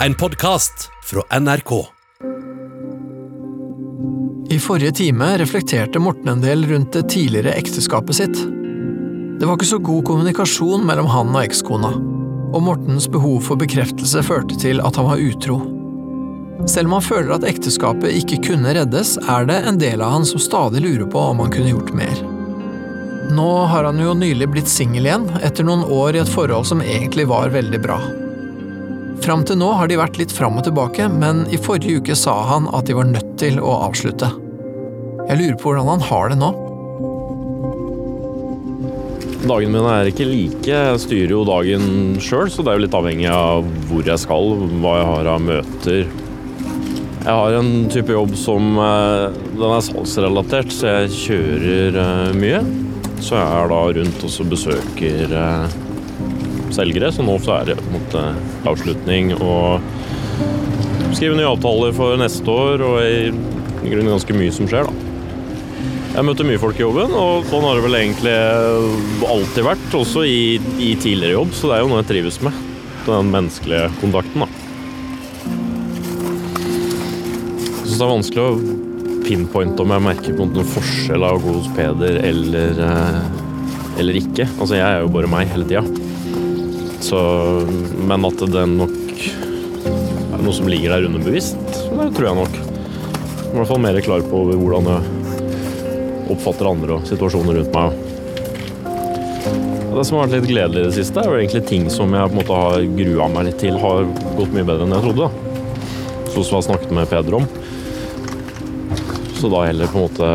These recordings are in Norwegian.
En podkast fra NRK. I forrige time reflekterte Morten en del rundt det tidligere ekteskapet sitt. Det var ikke så god kommunikasjon mellom han og ekskona, og Mortens behov for bekreftelse førte til at han var utro. Selv om han føler at ekteskapet ikke kunne reddes, er det en del av han som stadig lurer på om han kunne gjort mer. Nå har han jo nylig blitt singel igjen, etter noen år i et forhold som egentlig var veldig bra. Fram til nå har de vært litt fram og tilbake, men i forrige uke sa han at de var nødt til å avslutte. Jeg lurer på hvordan han har det nå. Dagene mine er ikke like. Jeg styrer jo dagen sjøl, så det er jo litt avhengig av hvor jeg skal, hva jeg har av møter. Jeg har en type jobb som eh, Den er salgsrelatert, så jeg kjører eh, mye. Så jeg er da rundt og besøker eh, selgere, så nå så er det måte avslutning og skrive nye avtaler for neste år, og i, i grunnen ganske mye som skjer, da. Jeg møter mye folk i jobben, og sånn har det vel egentlig alltid vært, også i, i tidligere jobb, så det er jo noe jeg trives med. Den menneskelige kontakten, da. Jeg syns det er vanskelig å pinpointe om jeg merker på noen forskjell av å gå hos Peder eller, eh, eller ikke. Altså, jeg er jo bare meg hele tida. Så Men at det nok er noe som ligger der underbevisst, det tror jeg nok. Jeg er I hvert fall mer klar på hvordan jeg oppfatter andre og situasjoner rundt meg. Det som har vært litt gledelig i det siste, er jo egentlig ting som jeg på en måte har grua meg litt til, har gått mye bedre enn jeg trodde. Sånn som jeg snakket med Peder om. Så da heller på en måte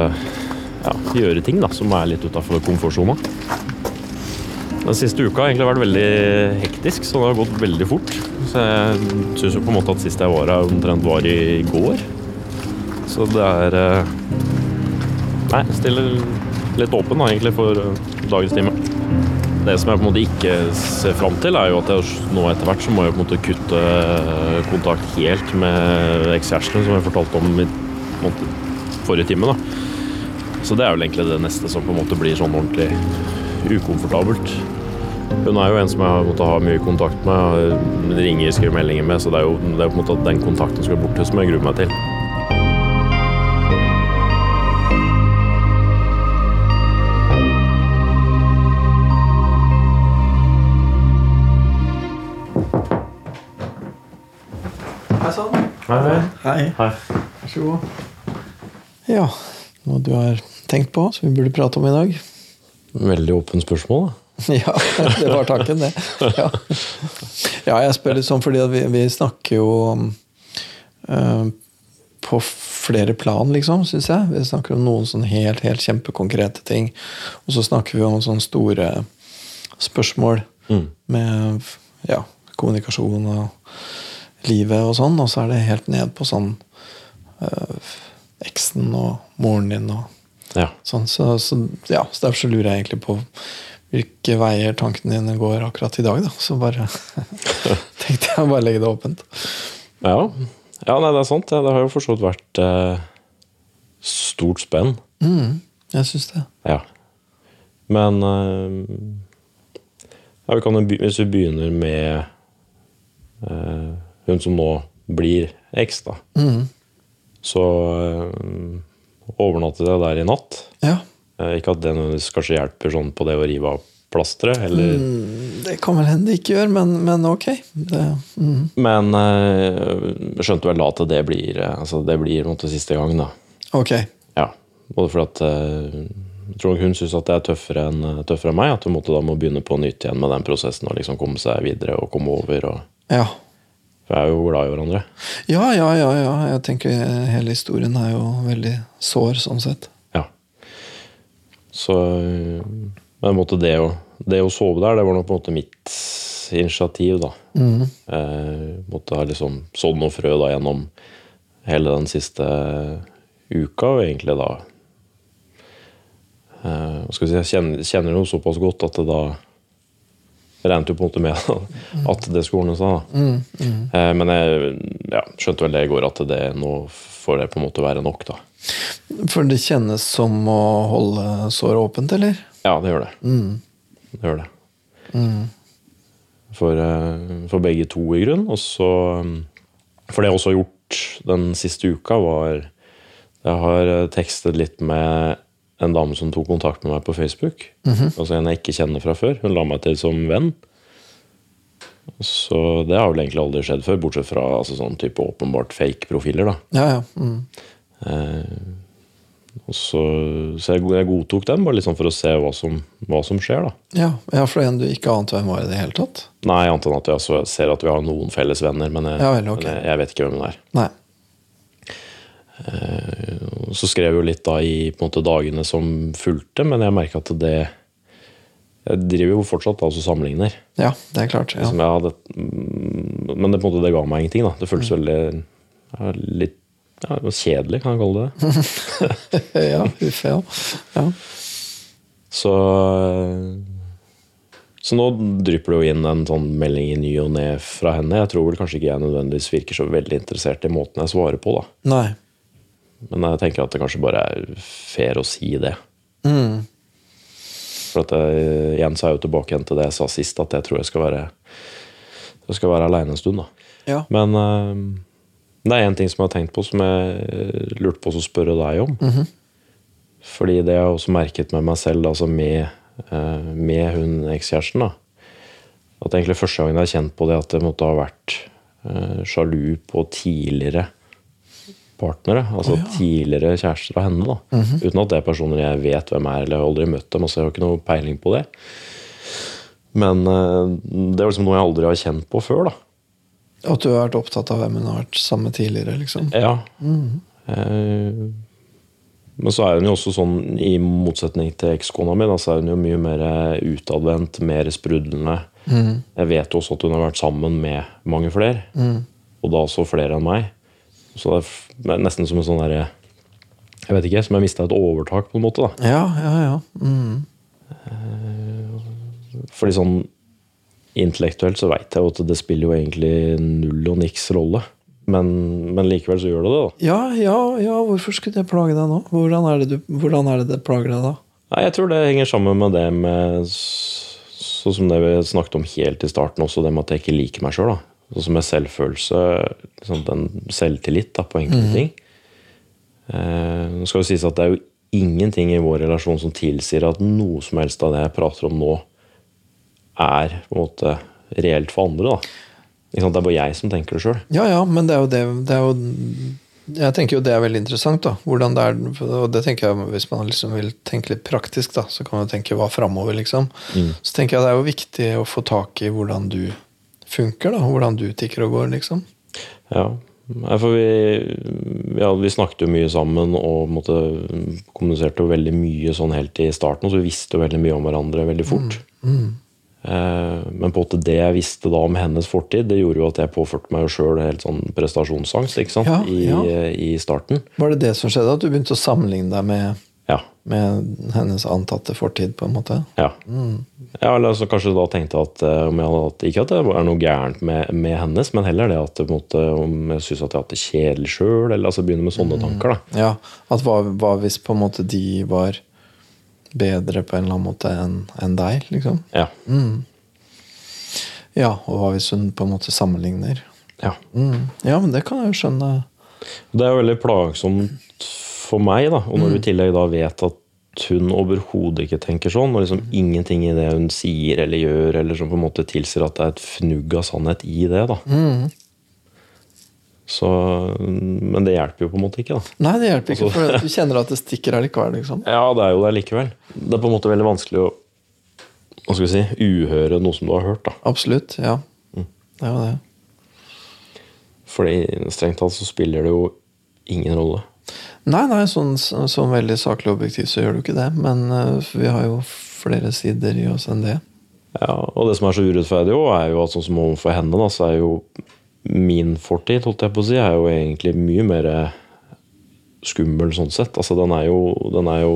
ja, gjøre ting da, som er litt utafor komfortsona. Den siste uka har egentlig vært veldig hektisk, så det har gått veldig fort. Så jeg syns jo på en måte at sist jeg var her, omtrent var i går. Så det er eh, Nei, stiller litt åpen da, egentlig for eh, dagens time. Det som jeg på en måte ikke ser fram til, er jo at jeg nå etter hvert så må jeg på en måte kutte eh, kontakt helt med ekskjæresten, som jeg fortalte om i måte, forrige time. da. Så det er vel egentlig det neste som på en måte blir sånn ordentlig ukomfortabelt. Hun er jo en som jeg har måttet ha mye kontakt med, ringer, skriver meldinger med, så det er jo, det er på en måte den kontakten skal borte som jeg gruer meg til. Hei, Hei. hei. Vær så god. Ja, noe du har tenkt på som vi burde prate om i dag? Veldig åpent spørsmål, da. Ja, det var takken, det. Ja, ja jeg spør litt sånn fordi vi, vi snakker jo uh, på flere plan, liksom, syns jeg. Vi snakker om noen sånn helt, helt kjempekonkrete ting. Og så snakker vi om sånne store spørsmål Mm. med ja, kommunikasjon og livet og sånn. Og så er det helt ned på sånn uh, eksen og moren din og Ja. Sånn, så, så, ja, så derfor så lurer jeg egentlig på hvilke veier tankene dine går akkurat i dag. Da. Så bare tenkte jeg å bare legge det åpent. Ja. ja, nei, det er sant. Det har jo for så vidt vært eh, stort spenn. Mm, jeg syns det. Ja. Men eh, ja, vi kan hvis vi begynner med eh, hun som nå blir eks, da. Mm, Så eh, overnattet jeg der i natt. ja. Eh, ikke at det kanskje hjelper sånn på det å rive av plasteret, eller Mm, det kan vel hende det ikke gjør, men, men ok. Det, mm. Men eh, jeg skjønte vel da at det blir eh, altså det blir måte siste gang, da. Ok. Ja. Både fordi at jeg tror hun syns at det er tøffere enn tøffere enn meg. At hun måtte da må begynne på nytt igjen med den prosessen og liksom komme seg videre og komme over. Og, Ja. for jeg er jo glad i hverandre. ja, ja, ja, ja. Jeg tenker hele historien er jo veldig sår, sånn sett. Så eh, Men måtte det, å, det å sove der, det var nok på en måte mitt initiativ, da. Mm. Eh, måtte ha liksom sådd noe frø da gjennom hele den siste uka, og egentlig da eh, hva skal vi si, Jeg kjenner, kjenner jo såpass godt at det da regnet jo på en måte med at det skulle ordne seg. Mm, mm. Eh, men jeg ja, skjønte vel det i går at det nå får det på en måte være nok, da. For det kjennes som å holde såret åpent, eller? Ja, det gjør det. Mm. Det gjør det. Mm. For, eh, for begge to, i grunn. Og så mm, For det jeg også har gjort den siste uka, var Jeg har eh, tekstet litt med en dame som tok kontakt med meg på Facebook. Altså en jeg ikke kjenner fra før. Hun la meg til som venn. Så det har vel egentlig aldri skjedd før, bortsett fra altså, sånn type åpenbart fake-profiler. da. Ja, ja. Mm. Eh, så, så jeg, jeg godtok den, bare liksom for å se hva som, hva som skjer. da. Ja, ja, for en du ikke ante hvem var i det hele tatt? Nei, annet enn at jeg ser at vi har noen felles venner, men jeg, Ja vel, okay. men jeg, jeg vet ikke hvem hun er. Nei. Og Så skrev jeg jo litt da i måte, dagene som fulgte, men jeg merka at det Jeg driver jo fortsatt da, og sammenligner. Ja, det er klart. Ja. Liksom, jeg hadde, mm, men det, på en måte, det ga meg ingenting. da. Det føltes veldig ja, litt ja, kjedelig, kan jeg kalle det. ja, uff, ja. ja. Så så nå drypper det jo inn en sånn melding i ny og ne fra henne. Jeg tror vel kanskje ikke jeg nødvendigvis virker så veldig interessert i måten jeg svarer på. da. Nei. Men jeg tenker at det kanskje bare er fair å si det. Mm. For at jeg, igjen så er jeg jo tilbake igjen til det jeg sa sist, at jeg tror jeg skal være jeg skal være aleine en stund. da. Ja. Men uh, det er én ting som jeg har tenkt på, som jeg eh, lurte på å spørre deg om. Mhm. Fordi det har jeg også merket med meg selv, altså med, uh, med hun ekskjæresten. da. At egentlig første gangen jeg har kjent på det, at jeg måtte ha vært uh, sjalu på tidligere partnere. Altså tidligere kjærester av henne. da. Mhm. Uten at det er personer jeg vet hvem er, eller jeg har aldri møtt dem. altså Jeg har ikke noe peiling på det. Men eh, det er liksom noe jeg aldri har kjent på før. da. At du har vært opptatt av hvem hun har vært sammen med tidligere, liksom. Ja. Eh, men så er hun jo også sånn, i motsetning til ekskona mi, da, så er hun jo mye mer utadvendt, mer sprudlende. Jeg vet jo også at hun har vært sammen med mange flere, og da også flere enn meg. Så det er nesten som en sånn derre Jeg vet ikke, som jeg mista et overtak, på en måte. da. Ja, ja, ja. Mm. Fordi sånn intellektuelt så veit jeg jo at det spiller jo egentlig null og niks rolle. Men, men likevel så gjør det det, da. Ja, ja, ja, hvorfor skulle det plage deg nå? Hvordan er det, du, hvordan er det det plager deg da? Nei, Jeg tror det henger sammen med det med Sånn som det vi snakket om helt i starten, også det med at jeg ikke liker meg sjøl. Sånn som med selvfølelse, liksom den selvtillit da, på enkelte ting. Eh, nå skal jo sies at det er jo ingenting i vår relasjon som tilsier at noe som helst av det jeg prater om nå, er på en måte reelt for andre. da. Det er bare jeg som tenker det sjøl. Ja, ja, men det er jo det, det er jo, Jeg tenker jo det er veldig interessant, da. Hvordan det er, og det tenker jeg Hvis man liksom vil tenke litt praktisk, da, så kan man tenke hva framover, liksom. Så tenker jeg det er jo viktig å få tak i hvordan du funker, da. Hvordan du tikker og går, liksom. Ja. For vi, ja, vi snakket jo mye sammen og måtte, kommuniserte jo veldig mye sånn helt i starten. Så vi visste jo veldig mye om hverandre veldig fort. Eh, men på en måte det jeg visste da om hennes fortid, det gjorde jo at jeg påførte meg sjøl helt sånn prestasjonsangst ikke sant? Ja, I, ja. I starten. Var det det som skjedde? At du begynte å sammenligne deg med, Ja. med hennes antatte fortid, på en måte? ja. ja eller altså, kanskje da tenkte at eh, om jeg hadde Ikke at det er noe gærent med, med hennes, men heller det at på en måte, om jeg syns at jeg har hatt det kjedelig sjøl, eller altså begynne med sånne tanker. da. Ja, at hva, hva hvis på en måte de var bedre på en eller annen måte enn en deg, liksom? Ja. Ja, og hva hvis hun på en måte sammenligner? ja. Mm. Ja, men det kan jeg jo skjønne. Det er jo veldig plagsomt for meg, da. Og når du i tillegg da vet at hun overhodet ikke tenker sånn, og liksom ingenting i det hun sier eller gjør, eller som på en måte tilsier at det er et fnugg av sannhet i det, da. Så, men det hjelper jo på en måte ikke, da. Nei, det hjelper ikke, for du kjenner at det stikker her likevel. liksom. Ja, det er jo det likevel. Det er på en måte veldig vanskelig å hva skal vi si, uhøre noe som du har hørt. da. Absolutt. Ja. Det er jo det. Fordi strengt tatt så spiller det jo ingen rolle. Nei, nei, sånn, sånn veldig saklig og objektiv så gjør du ikke det. Men eh, vi har jo flere sider i oss enn det. Ja, Og det som er så urettferdig, også, er jo at sånn som overfor henne, da, så er jo min fortid, holdt jeg på å si, er jo egentlig mye mer skummel sånn sett. Altså, den er jo, den er jo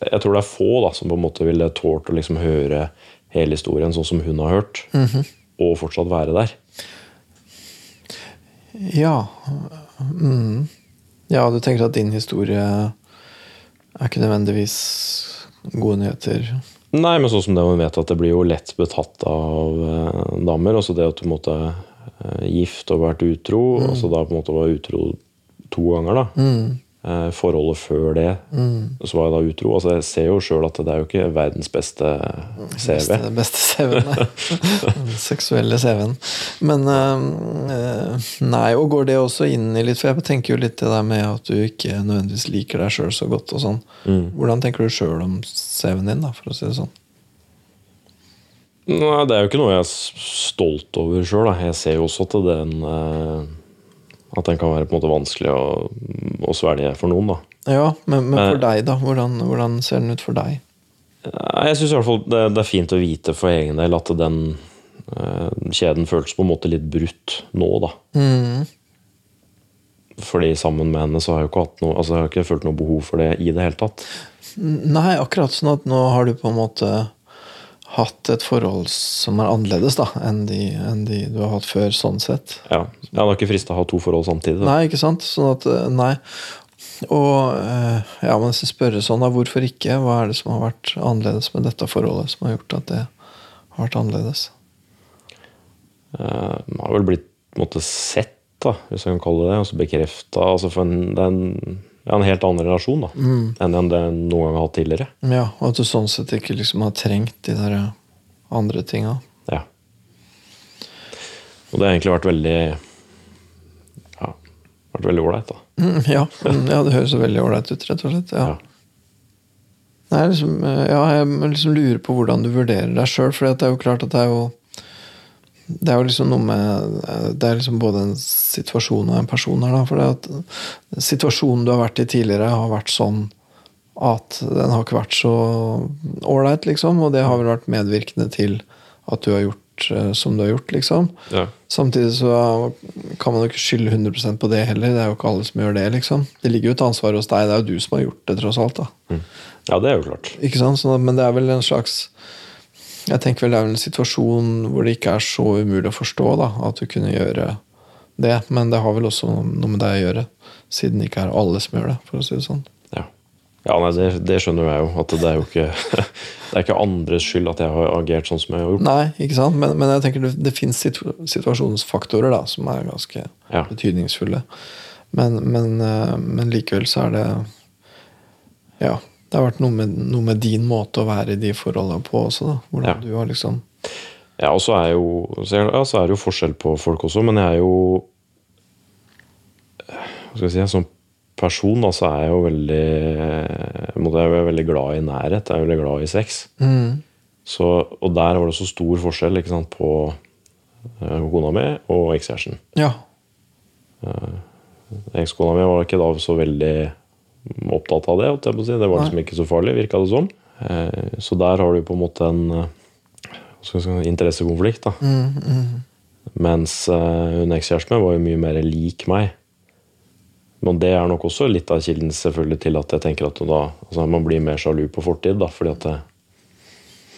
Jeg tror det er få da, som på en måte ville tålt å liksom høre hele historien sånn som hun har hørt, og fortsatt være der. Ja. Mm. Ja, du tenker at din historie er ikke nødvendigvis gode nyheter? Nei, men sånn som det man vet at det blir jo lett betatt av eh, damer. Altså det at du måtte eh, gift og vært utro, og så da på en måte var utro to ganger, da. Eh, forholdet før det, så var jeg da utro. Altså Jeg ser jo sjøl at det er jo ikke verdens beste CV. Beste, beste CV-en, nei. Den seksuelle CV-en. Men øh, Nei, og går det også inn i litt For jeg tenker jo litt det der med at du ikke nødvendigvis liker deg sjøl så godt og sånn. Hvordan tenker du sjøl om CV-en din, da, for å si det sånn? Nei, det er jo ikke noe jeg er stolt over sjøl. Jeg ser jo også at den eh, At den kan være på en måte vanskelig å, å svelge for noen. da. Ja, men, men for Eh. deg, da? Hvordan, hvordan ser den ut for deg? Nei, Jeg syns det, det er fint å vite for egen del at den eh, kjeden føles på en måte litt brutt nå, da. Mm. Fordi sammen med henne så har jeg ikke hatt noe Altså jeg har ikke følt noe behov for det i det hele tatt. Nei, akkurat sånn at nå har du på en måte hatt et forhold som er annerledes da, enn de, enn de du har hatt før, sånn sett. Ja, Jeg er ikke frista å ha to forhold samtidig. Da. Nei, ikke sant? Sånn at, eh, nei. Og eh, ja, men hvis jeg spørre sånn, da, hvorfor ikke? Hva er det som har vært annerledes med dette forholdet, som har gjort at det har vært annerledes? Eh, Man har vel blitt måte sett, da, hvis jeg kan kalle det det. Altså bekrefta. Altså for det er en, ja, en helt annen relasjon da, enn enn det noen gang har hatt tidligere. Ja, Og at du sånn sett ikke liksom har trengt de der eh, andre tinga. Ja. Og det har egentlig vært veldig Ja, vært veldig ålreit, da. Mm, ja, mm, ja, det høres veldig ålreit ut, rett og slett. Ja. Ja. Nei, liksom, eh, ja, jeg liksom lurer på hvordan du vurderer deg sjøl, for det er jo klart at det er jo det er jo liksom noe med eh, Det er liksom både en situasjon og en person her. Da, for det at situasjonen du har vært i tidligere, har vært sånn at den har ikke vært så ålreit, liksom. Og det har vel vært medvirkende til at du har gjort eh, som du har gjort, liksom. Ja. Samtidig så kan man jo ikke skylde 100% på det heller. Det er jo ikke alle som gjør det, liksom. Det ligger jo et ansvar hos deg. Det er jo du som har gjort det, tross alt. da. ja, det er jo klart. Ikke sant? Så, men det er vel en slags Jeg tenker vel det er vel en situasjon hvor det ikke er så umulig å forstå da, at du kunne gjøre det. Men det har vel også noe med deg å gjøre, siden det ikke er alle som gjør det. for å si det sånn. Ja, ja nei, det, det skjønner jeg jo. At det er jo ikke Det er ikke andres skyld at jeg har agert sånn som jeg har gjort. Nei, ikke sant? Men, men jeg tenker det, det fins situ situasjonsfaktorer da, som er ganske Ja. betydningsfulle. Men, men, eh, men likevel så er det Ja, det har vært noe med, noe med din måte å være i de forholdene på også. da, Hvordan Ja. du har liksom Ja, og så er, jo, ja, så er det jo forskjell på folk også, men jeg er jo Hva skal jeg si Som person da, så er jeg jo veldig jeg er veldig glad i nærhet. Jeg er veldig glad i sex. Så, og der var det så stor forskjell ikke sant, på eh, kona mi og ekskjæresten. Ja. Ekskona mi var ikke da så veldig opptatt av det. Det var liksom ikke så farlig, virka det som. Eh, Så der har du på en måte en interessekonflikt. da. Mm, mm. Mens eh, hun ekskjæresten min var jo mye mer lik meg. Men det er nok også litt av kilden selvfølgelig til at jeg tenker at da, altså man blir mer sjalu på fortid. da, fordi at det,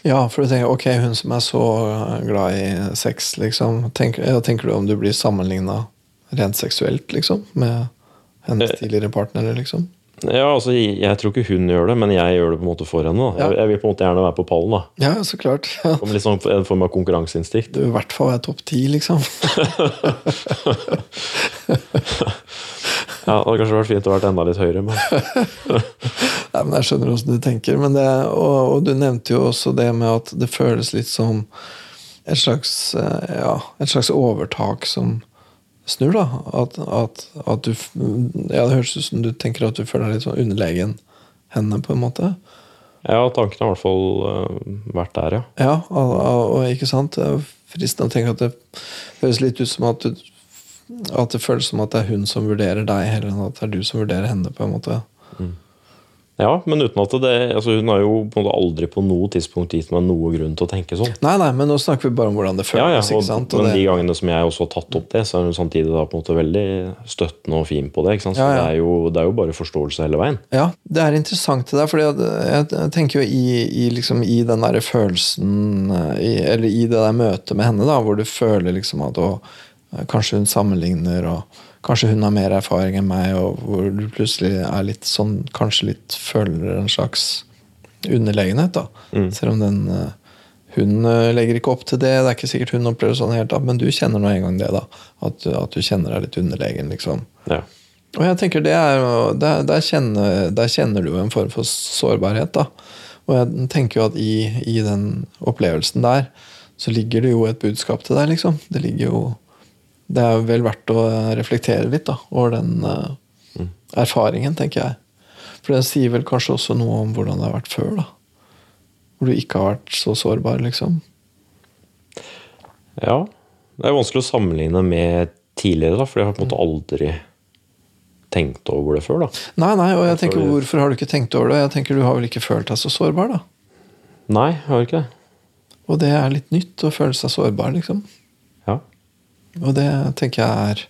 ja, for du tenker ok, hun som er så glad i sex, liksom. Tenker, ja, tenker du om du blir sammenligna rent seksuelt, liksom? Med hennes Eh. tidligere partnere, liksom? Ja, altså jeg, jeg tror ikke hun gjør det, men jeg gjør det på en måte for henne. Ja. Jeg, jeg vil på en måte gjerne være på pallen. da. Ja, så klart. Ja. Som sånn en form av konkurranseinstinkt. Du vil i hvert fall være topp ti, liksom. Ja, Det hadde kanskje vært fint å være enda litt høyere, men Nei, men Jeg skjønner hvordan du tenker. Men det, og, og du nevnte jo også det med at det føles litt som et slags, eh, ja, et slags overtak som snur. da At, at, at du Ja, det høres ut som du tenker at du føler deg litt sånn underlegen henne, på en måte. ja, tanken har i hvert fall uh, vært der, ja. Ja, og, og, ikke sant? Fristende å tenke at det høres litt ut som at du At det føles som at det er hun som vurderer deg, heller enn at det er du som vurderer henne. på en måte Ja, men uten at det altså Hun har jo på en måte aldri på noe tidspunkt gitt meg noe grunn til å tenke sånn. Nei, nei, men nå snakker vi bare om hvordan det føles. Ja, ja, ikke og, sant? Og Men det- de gangene som jeg også har tatt opp det, så er hun samtidig da på en måte veldig støttende og fin på det. ikke sant? Så Ja, ja. Det, er jo, det er jo bare forståelse hele veien. Ja, det er interessant det der, for jeg tenker jo i, i, liksom, i den der følelsen eh, i, Eller i det der møtet med henne, da, hvor du føler liksom at å, eh, kanskje hun sammenligner, og kanskje hun har mer erfaring enn meg, og hvor du plutselig er litt sånn Kanskje litt føler en slags underlegenhet, da. Selv om den eh, hun eh, legger ikke opp til det. Det er ikke sikkert hun opplever sånn helt da, men du kjenner nå en gang det. da, At, at du kjenner deg litt underlegen. liksom. Ja. Og jeg tenker det er der, der, kjenner, der kjenner du en form for sårbarhet. da. Og jeg tenker jo at i, i den opplevelsen der, så ligger det jo et budskap til deg, liksom. Det ligger jo Det er vel verdt å reflektere litt da, over den eh, erfaringen, tenker jeg. For det sier vel kanskje også noe om hvordan det har vært før, da. Hvor du ikke har vært så sårbar, liksom. ja. Det er vanskelig å sammenligne med tidligere, da, for jeg har på en måte aldri tenkt over det før. da. Nei, nei, og jeg tenker hvorfor har du ikke tenkt over det? Jeg tenker Du har vel ikke følt deg så sårbar, da? Nei, jeg har ikke det. Og det er litt nytt å føle seg sårbar, liksom. Og det tenker jeg er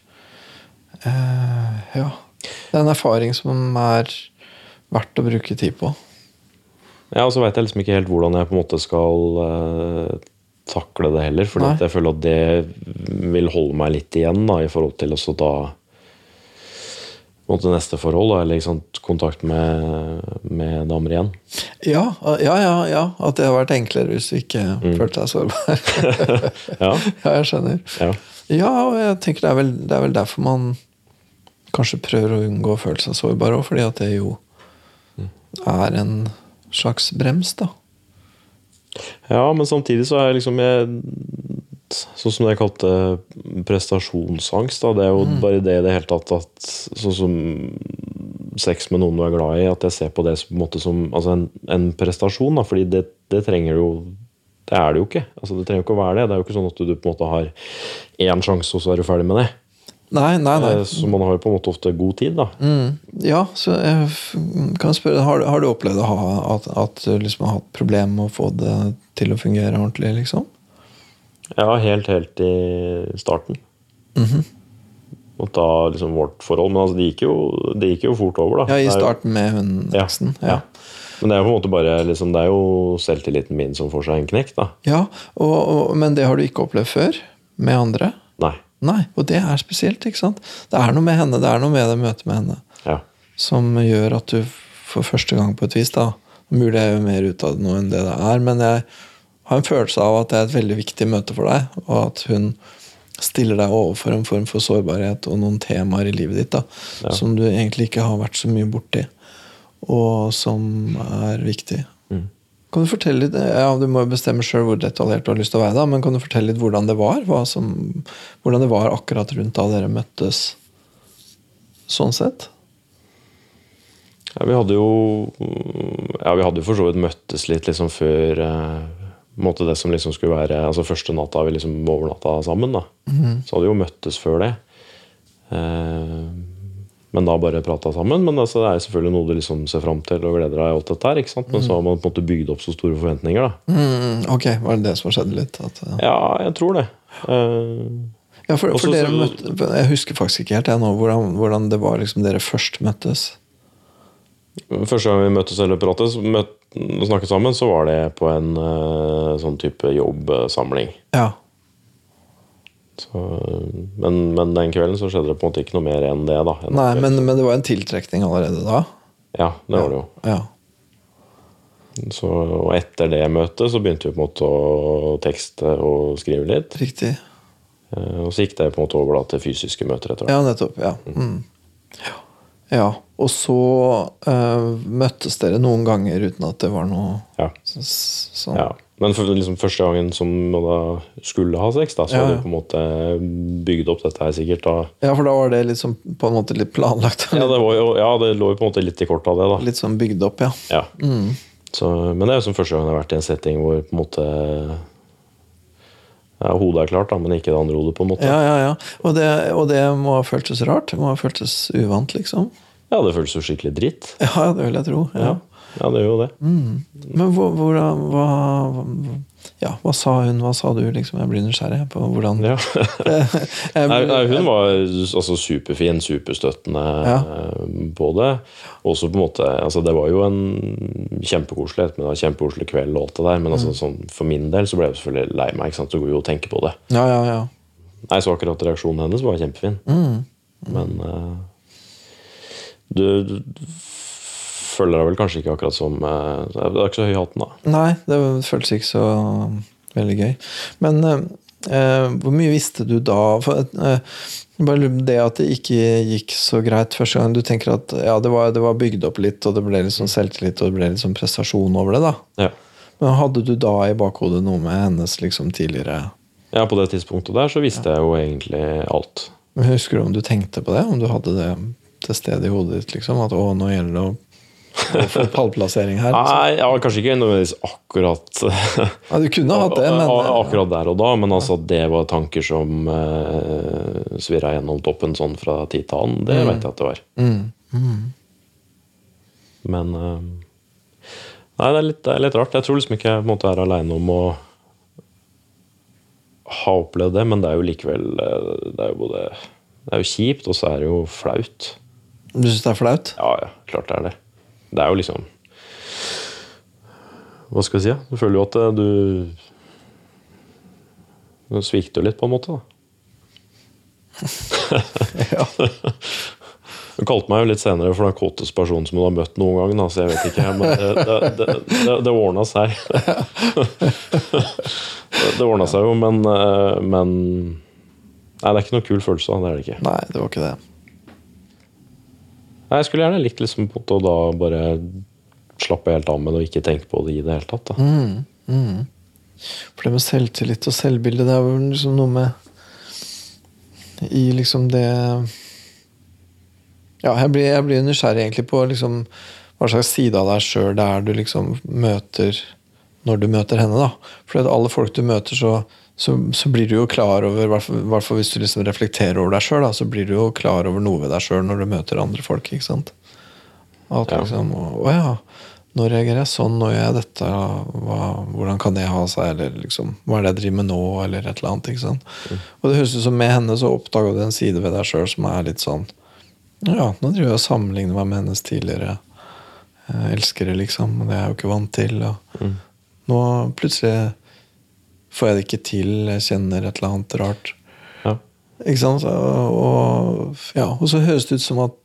eh, Ja. Det er en erfaring som er verdt å bruke tid på. Ja, og så veit jeg liksom ikke helt hvordan jeg på en måte skal eh, takle det heller. For jeg føler at det vil holde meg litt igjen da, i forhold til også da måte neste forhold, da, eller liksom, kontakt med, med damer igjen. Ja, ja, ja, ja. At det har vært enklere hvis du ikke følte deg sårbar. Ja, ja, jeg skjønner. ja. Ja, og jeg tenker det er vel, det er vel derfor man kanskje prøver å unngå å føle seg sårbar òg, fordi at det jo er en slags brems, da. ja, men samtidig så er jeg liksom jeg, Sånn som jeg kalte prestasjonsangst. Da, det er jo bare det i det hele tatt at Sånn som sex med noen du er glad i, at jeg ser på det på en, måte som altså en, en prestasjon. Da, fordi det, det trenger du jo Det er det jo ikke. Altså, det trenger jo ikke å være det. Det er jo ikke sånn at du på en måte har én sjanse, og så er du ferdig med det. Nei, nei, nei. Eh, Så man har jo på en måte ofte god tid, da. Mm. Ja, så jeg kan spørre Har, du- har du opplevd å ha, at, at du liksom har hatt problemer med å få det til å fungere ordentlig, liksom? Ja, helt, helt i starten. Mhm. Og da liksom vårt forhold. Men altså, det gikk jo, det gikk jo fort over, da. Ja, i starten med hun Ja, eksen? ja. Men det er jo på en måte bare liksom, Det er jo selvtilliten min som får seg en knekk, da. Ja, og, og, men det har du ikke opplevd før? Med andre? Nei. Nei, og det er spesielt. ikke sant? Det er noe med henne, det er noe med det møtet med henne Ja. som gjør at du for første gang på et vis da, Mulig jeg gjør mer ut av det nå enn det det er, men jeg har en følelse av at det er et veldig viktig møte for deg, og at hun stiller deg overfor en form for sårbarhet og noen temaer i livet ditt da, Ja. som du egentlig ikke har vært så mye borti, og som er viktig. Mm. Kan du fortelle litt, ja Du må bestemme sjøl hvor detaljert du har lyst til å være, da, men kan du fortelle litt hvordan det var? Som, hvordan det var akkurat rundt da dere møttes sånn sett? Ja, vi hadde jo Ja, vi hadde jo for så vidt møttes litt liksom før eh, måte det som liksom skulle være Altså første natta vi liksom overnatta sammen, da. Så hadde vi jo møttes før det. Eh, men da bare prata sammen. Men altså, det er selvfølgelig noe du liksom ser fram til og gleder deg i alt dette her. ikke sant? Men så har man på en måte bygd opp så store forventninger, da. Mm, ok, var det det som skjedde litt? At, ja. Ja, jeg tror det. Uh, Ja, for, for Også dere møtte, Jeg husker faktisk ikke helt jeg nå hvordan, hvordan det var liksom dere først møttes. Første gang vi møttes eller pratet møt, snakket sammen, så var det på en uh, sånn type jobbsamling. Ja. Så, men, men den kvelden så skjedde det på en måte ikke noe mer enn det. da. enn Nei, men, men det var en tiltrekning allerede da? Ja, det var det jo. Ja. Så, og etter det møtet så begynte vi på en måte å tekste og skrive litt. Riktig. Eh, Og så gikk det på en måte over da til fysiske møter etter hvert. Ja, nettopp. Ja. Mm. ja. ja. Og så uh, møttes dere noen ganger uten at det var noe Ja. sånn ja. Men for, liksom, første gangen som man da skulle ha sex, da, så Ja, hadde du på en måte bygd opp dette her sikkert da. Ja, for da var det liksom på en måte litt planlagt. Ja, det, var ja, det lå jo på en måte litt i kortet av det, da. Litt sånn bygd opp, ja. Ja. Mm. Så, men det er jo som første gang jeg har vært i en setting hvor på en måte ja, Hodet er klart, da, men ikke det andre hodet, på en måte. Ja, ja, ja. Og det, og det må ha føltes rart. Det må ha føltes uvant, liksom. Ja, det føltes jo skikkelig dritt. Ja, det vil jeg tro. Ja, Ja. det gjør jo det. Men hvor, hvor, hva, ja, hva sa hun, hva sa du? liksom? Jeg blir nysgjerrig på hvordan Ja. Nei, hun var altså, superfin, superstøttende Ja. på det. Også på en måte, altså, Det var jo en kjempekoselig ettermiddag, kjempekoselig kveld, og alt det der, men Mm. altså, sånn, for min del så ble jeg selvfølgelig lei meg. ikke sant? Så går jo og tenker på det. Ja, ja, ja. Nei, Så akkurat reaksjonen hennes var kjempefin. Mm. Men uh, du, du føler deg vel kanskje ikke akkurat som eh, Det er ikke så høy i hatten, da. Nei, det føltes ikke så veldig gøy. Men eh, eh, hvor mye visste du da? For, eh, bare det at det ikke gikk så greit første gang. Du tenker at ja, det var, det var bygd opp litt, og det ble litt sånn selvtillit og det ble litt sånn prestasjon over det. da. Ja. Men hadde du da i bakhodet noe med hennes liksom tidligere ja, på det tidspunktet der så visste jeg jo egentlig alt. Men Husker du om du tenkte på det? Om du hadde det til stede i hodet ditt? liksom, At å, nå gjelder det å, å få pallplassering her? Liksom. Nei, ja, kanskje ikke nødvendigvis akkurat Ja, du kunne hatt det, men Akkurat der og da, men altså at det var tanker som uh, svirra gjennom toppen sånn fra tid til annen, det vet jeg at det var. mm, Men uh, Nei, det er, litt, det er litt rart. Jeg tror liksom ikke jeg måtte være måte er aleine om å ha opplevd det, men det er jo likevel eh, Det er jo både Det er jo kjipt, og så er det jo flaut. Du syns det er flaut? Ja, ja, klart det er det. Det er jo liksom Hva skal jeg si? Du føler jo at eh, du Du svikter litt, på en måte. da. Ja. Hun kalte meg jo litt senere for den kåteste personen som hun har møtt noen gang. Da, så jeg vet ikke, men det, det, det, det, det ordna seg. det ordna seg jo, men, eh, men Nei, det er ikke noe kul følelse. Det er det ikke. Nei, det var ikke det. Nei, Jeg skulle gjerne likt liksom på å da bare slappe helt av med det og ikke tenke på det i det hele tatt. da. Mm, For det med selvtillit og selvbilde, det er jo liksom noe med I liksom det Ja, jeg blir, jeg blir nysgjerrig egentlig på liksom hva slags side av deg sjøl det er du liksom møter når du møter henne. da. For alle folk du møter, så, så, så blir du jo klar over, i hvert fall- hvis du liksom reflekterer over deg sjøl, så blir du jo klar over noe ved deg sjøl når du møter andre folk. ikke sant? At Ja. liksom, Å ja, nå reagerer jeg sånn, nå gjør jeg dette. Hva, hvordan kan det ha seg? Eller liksom, hva er det jeg driver med nå? Eller et eller annet. ikke sant? Og det høres ut som med henne så oppdaga du en side ved deg sjøl som er litt sånn Ja, nå driver jeg og sammenligner meg med hennes tidligere eh, elskere, liksom. Det er jeg jo ikke vant til. Og nå plutselig får jeg det ikke til. Jeg kjenner et eller annet rart. Ja. Ikke sant? Og, ja, og så høres det ut som at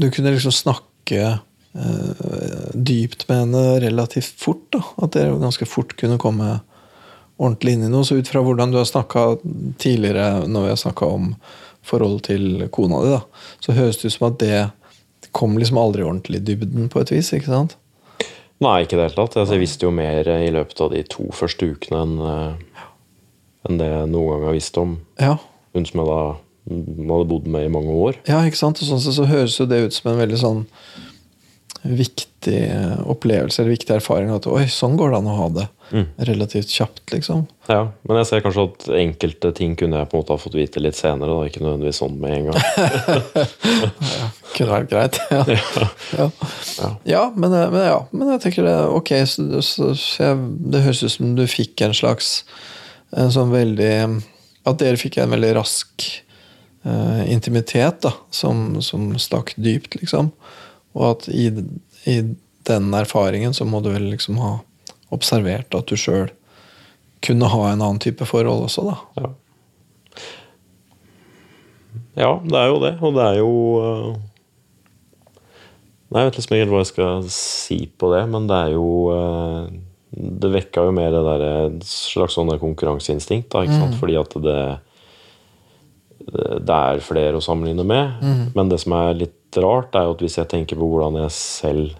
du kunne liksom snakke eh, dypt med henne relativt fort. da At dere ganske fort kunne komme ordentlig inn i noe. Så ut fra hvordan du har snakka tidligere, når vi har snakka om forholdet til kona di, da så høres det ut som at det kom liksom aldri ordentlig i dybden, på et vis. ikke sant? Nei, ikke i det hele tatt. Altså, jeg visste jo mer i løpet av de to første ukene enn eh, enn det jeg noen gang har visst om Ja, hun som jeg da hadde bodd med i mange år. Ja, ikke sant? Og sånn sett så høres jo det ut som en veldig sånn viktig opplevelse eller viktig erfaring. At oi, sånn går det an å ha det. Relativt kjapt, liksom. Ja, Men jeg ser kanskje at enkelte ting kunne jeg på en måte ha fått vite litt senere. da, Ikke nødvendigvis sånn med en gang. Kunne vært greit. Ja, ja. Ja. ja, men, eh, men, ja men jeg tenker det ok. Så, så, så jeg, det høres ut som du fikk en slags en sånn veldig At dere fikk en veldig rask uh, intimitet da, som, som stakk dypt, liksom. Og at i, i den erfaringen så må du vel liksom ha observert at du sjøl kunne ha en annen type forhold også, da. Ja. ja, det er jo det. Og det er jo eh, Nei, Jeg vet liksom ikke hva jeg skal si på det, men det er jo eh, Det vekka jo mer det der, slags sånn konkurranseinstinkt, da, ikke sant? fordi at det det er flere å sammenligne med. Men det som er litt rart, er jo at hvis jeg tenker på hvordan jeg selv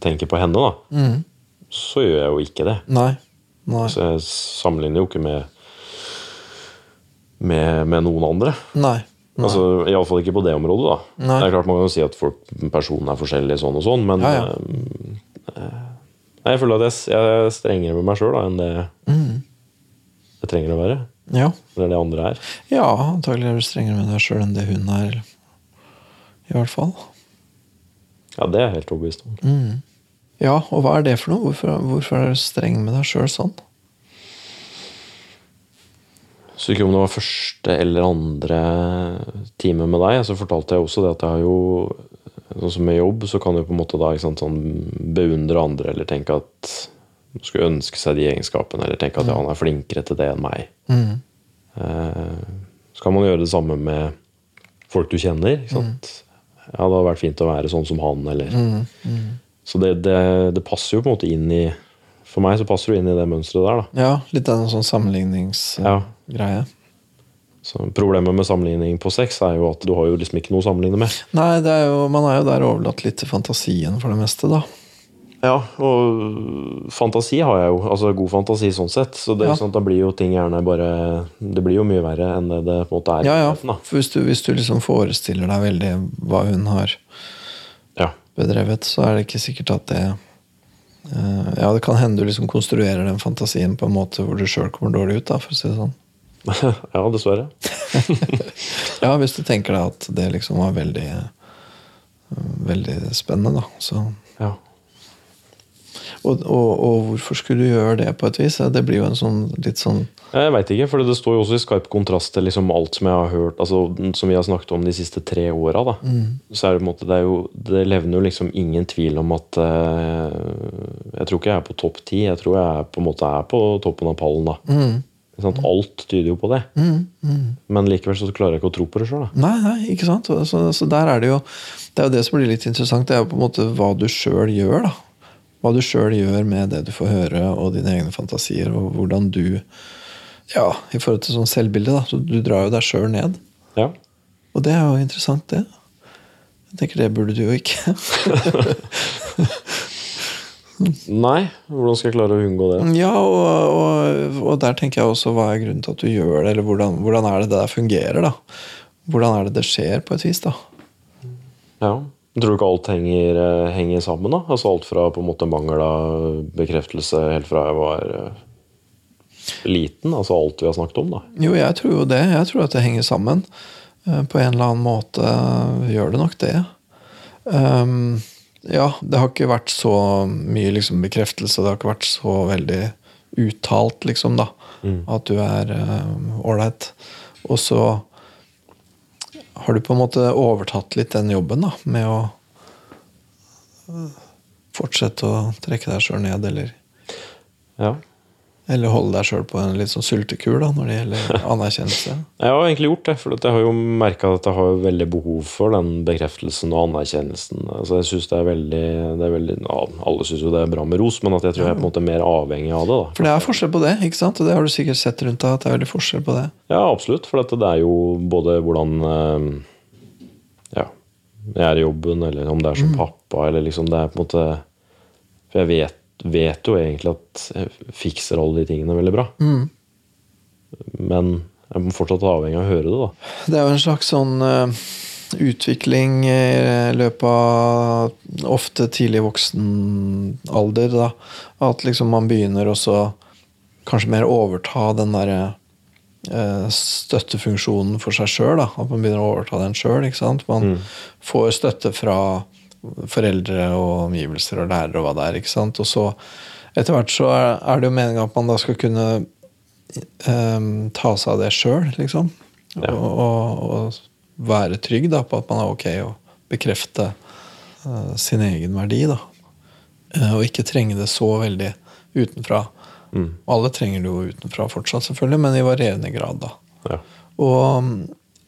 tenker på henne, da, så gjør jeg jo ikke det. Nei. Nei. Så jeg sammenligner jo ikke med, med, med noen andre. Nei. Nei. Altså, Iallfall ikke på det området. da Nei. Det er klart Man kan jo si at folk, personen er forskjellig, sånn og sånn, men Ja, ja. eh, nei, jeg føler at jeg, jeg er strengere med meg sjøl enn det Mm. jeg trenger å være. Ja. Eller det andre er. Ja, antagelig er du strengere med deg sjøl enn det hun er. I hvert fall. Ja, det er jeg helt overbevist om. Ja, og hva er det for noe? Hvorfor, hvorfor er du streng med deg sjøl sånn? Så ikke om det var første eller andre time med deg, så fortalte jeg også det at jeg har jo Sånn som med jobb, så kan du på en måte da sant, sånn beundre andre eller tenke at man skulle ønske seg de egenskapene, eller tenke at ja, han er flinkere til det enn meg. Eh, så kan man gjøre det samme med folk du kjenner. Ikke sant? Ja, det hadde vært fint å være sånn som han, eller Mm, Så det, det, det passer jo på en måte inn i For meg så passer det inn i det mønsteret der, da. Ja, litt av en sånn sammenligningsgreie. Ja. Så problemet med sammenligning på sex er jo at du har jo liksom ikke noe å sammenligne med. Nei, det er jo, man er jo der overlatt litt til fantasien for det meste, da. Ja, og fantasi har jeg jo. Altså god fantasi sånn sett. Så det, Ja. sånn da blir jo ting gjerne bare Det blir jo mye verre enn det det på en måte er. Ja, ja. For hvis du, hvis du liksom forestiller deg veldig hva hun har Ja. bedrevet, så er det ikke sikkert at det uh, Ja, det kan hende du liksom konstruerer den fantasien på en måte hvor du sjøl kommer dårlig ut, da, for å si det sånn. ja, dessverre. Ja, hvis du tenker deg at det liksom var veldig eh, Veldig spennende, da. Så. Og, og, og hvorfor skulle du gjøre det på et vis? Det blir jo en sånn litt sånn Jeg veit ikke, for det står jo også i skarp kontrast til liksom alt som jeg har hørt altså, Som vi har snakket om de siste tre åra. Mm. Så er det måte Det, er jo, det levner jo liksom ingen tvil om at eh, Jeg tror ikke jeg er på topp ti. Jeg tror jeg er på en måte er på toppen av pallen. da. Ikke sant? Alt tyder jo på det. Men likevel så klarer jeg ikke å tro på det sjøl. Nei, nei, ikke sant? Så, så der er det jo Det er jo det som blir litt interessant. Det er jo på en måte hva du sjøl gjør, da. Hva du sjøl gjør med det du får høre, og dine egne fantasier, og hvordan du Ja, i forhold til sånn selvbilde, da. Så du drar jo deg sjøl ned. Ja. Og det er jo interessant, det. Jeg tenker det burde du jo ikke. Nei, hvordan skal jeg klare å unngå det? ja, og, og, og der tenker jeg også hva er grunnen til at du gjør det, eller hvordan, hvordan er det det der fungerer, da. Hvordan er det det skjer, på et vis, da. Ja. Tror du ikke alt henger, eh, henger sammen? da? Altså Alt fra på en måte mangel av bekreftelse helt fra jeg var eh, liten? Altså alt vi har snakket om, da. Jo, jeg tror jo det. Jeg tror at det henger sammen. Eh, På en eller annen måte gjør det nok det. Um, ja, det har ikke vært så mye liksom, bekreftelse. Det har ikke vært så veldig uttalt, liksom, da. At du er ålreit. og så har du på en måte overtatt litt den jobben, da, med å fortsette å trekke deg sjøl ned, eller Ja. Eller holde deg sjøl på en litt sånn sultekur da, når det gjelder anerkjennelse. Jeg har egentlig gjort det, for jeg har jo merka at jeg har veldig behov for den bekreftelsen og anerkjennelsen. Altså jeg synes det er veldig, det er veldig ja, Alle syns jo det er bra med ros, men at jeg tror jeg er på en måte mer avhengig av det. da. For det er forskjell på det, ikke sant? Og det har du sikkert sett rundt deg, at det er veldig forskjell på det. Ja, absolutt. For det er jo både hvordan eh, ja, jeg er i jobben, eller om det er som pappa, eller liksom det er på en måte For jeg vet, vet jo egentlig at jeg fikser alle de tingene veldig bra. Men jeg må fortsatt være avhengig av å høre det, da. Det er jo en slags sånn uh, utvikling i løpet av ofte tidlig voksen alder, da. At liksom man begynner også kanskje mer overta den derre eh, støttefunksjonen for seg sjøl. At man begynner å overta den sjøl. Man får støtte fra foreldre og omgivelser og lærere og hva det er. ikke sant? Og så etter hvert så er, det jo meninga at man da skal kunne eh, ta seg av det sjøl, liksom. Ja. Og, og, og være trygg da, på at man er ok, og bekrefte eh, sin egen verdi. da. Eh, og ikke trenge det så veldig utenfra. Alle trenger det jo utenfra fortsatt, selvfølgelig, men i varierende grad. da. Ja. Og mm,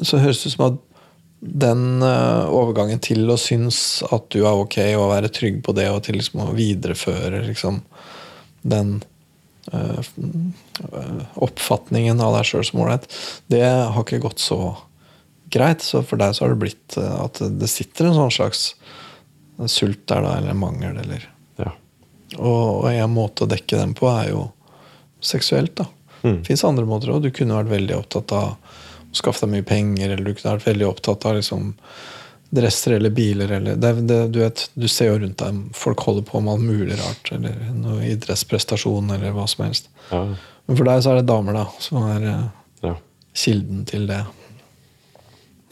så høres det ut som at den eh, overgangen til å synes at du er ok, og være trygg på det, og til liksom å videreføre liksom, den eh, oppfatningen av deg sjøl som ålreit, det har ikke gått så greit. Så for deg så har det blitt eh, at det sitter en sånn slags sult der, da, eller mangel, eller Ja. og, og en måte å dekke den på er jo seksuelt. da. Mm. Fins andre måter òg. Du kunne vært veldig opptatt av skaffe deg mye penger, eller du kunne vært veldig opptatt av liksom dresser eller biler. Eller, det, det, du, vet, du ser jo rundt deg folk holder på med alt mulig rart. Eller noe idrettsprestasjon, eller hva som helst. Ja. Men for deg så er det damer da, som er eh, ja. kilden til det.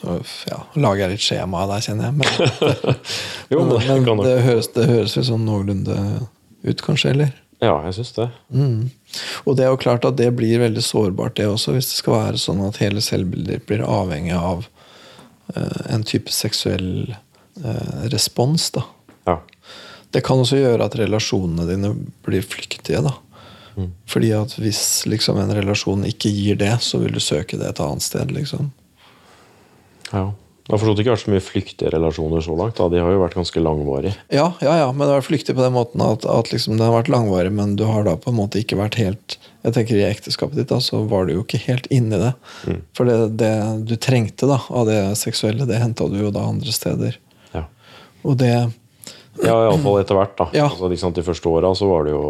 Ja, lager jeg litt skjema der, kjenner jeg. Men, Jo, men det men det høres, det høres jo sånn noenlunde ut, kanskje? eller? ja, jeg syns det. Mm. Og det er jo klart at det blir veldig sårbart, det også, hvis det skal være sånn at hele selvbildet blir avhengig av uh, en type seksuell uh, respons. da. Ja. Det kan også gjøre at relasjonene dine blir flyktige. da. Fordi at hvis liksom en relasjon ikke gir det, så vil du søke det et annet sted. liksom. ja. Det har forstått ikke vært så mye flyktige relasjoner så langt. da. De har jo vært ganske langvarige. Ja, ja, ja, men det har vært flyktig på den måten at, at liksom det har vært langvarig, men du har da på en måte ikke vært helt Jeg tenker I ekteskapet ditt da, så var du jo ikke helt inni det. For det, det du trengte da av det seksuelle, det henta du jo da andre steder. Ja, Og det ja iallfall etter hvert. da. Ja. Altså, De første åra så var det jo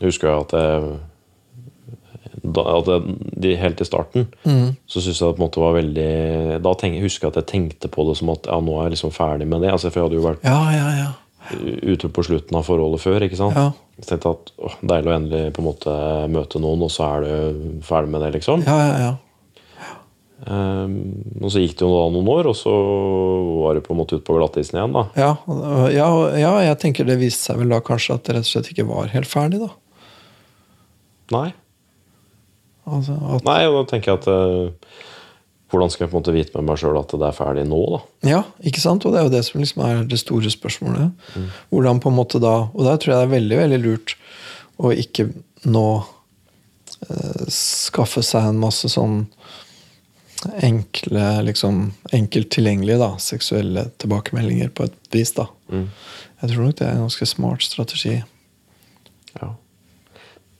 Husker jeg at jeg da, de, Helt i starten så syns jeg det på en måte var veldig Da tenk, husker jeg at jeg tenkte på det som at ja, nå er jeg liksom ferdig med det. Altså, for jeg hadde jo vært Ja, ja, ja. ute på slutten av forholdet før. ikke sant? Ja. Jeg tenkte at å, Deilig å endelig på en måte møte noen, og så er du ferdig med det, liksom. ja, ja, ja. Um, og så gikk det jo da noen år, og så var det på en måte ute på glattisen igjen. da. Ja, ja, ja, jeg tenker det viste seg vel da kanskje at det rett og slett ikke var helt ferdig, da. Nei. Altså, at, Nei, og da tenker jeg at uh, Hvordan skal jeg på en måte vite med meg sjøl at det er ferdig nå, da? Ja, ikke sant? Og det er jo det som liksom er det store spørsmålet. Hvordan på en måte da Og der tror jeg det er veldig veldig lurt å ikke nå uh, skaffe seg en masse sånn enkle, liksom enkelt tilgjengelige da, seksuelle tilbakemeldinger på et vis. da. Jeg tror nok det er en ganske smart strategi. Ja.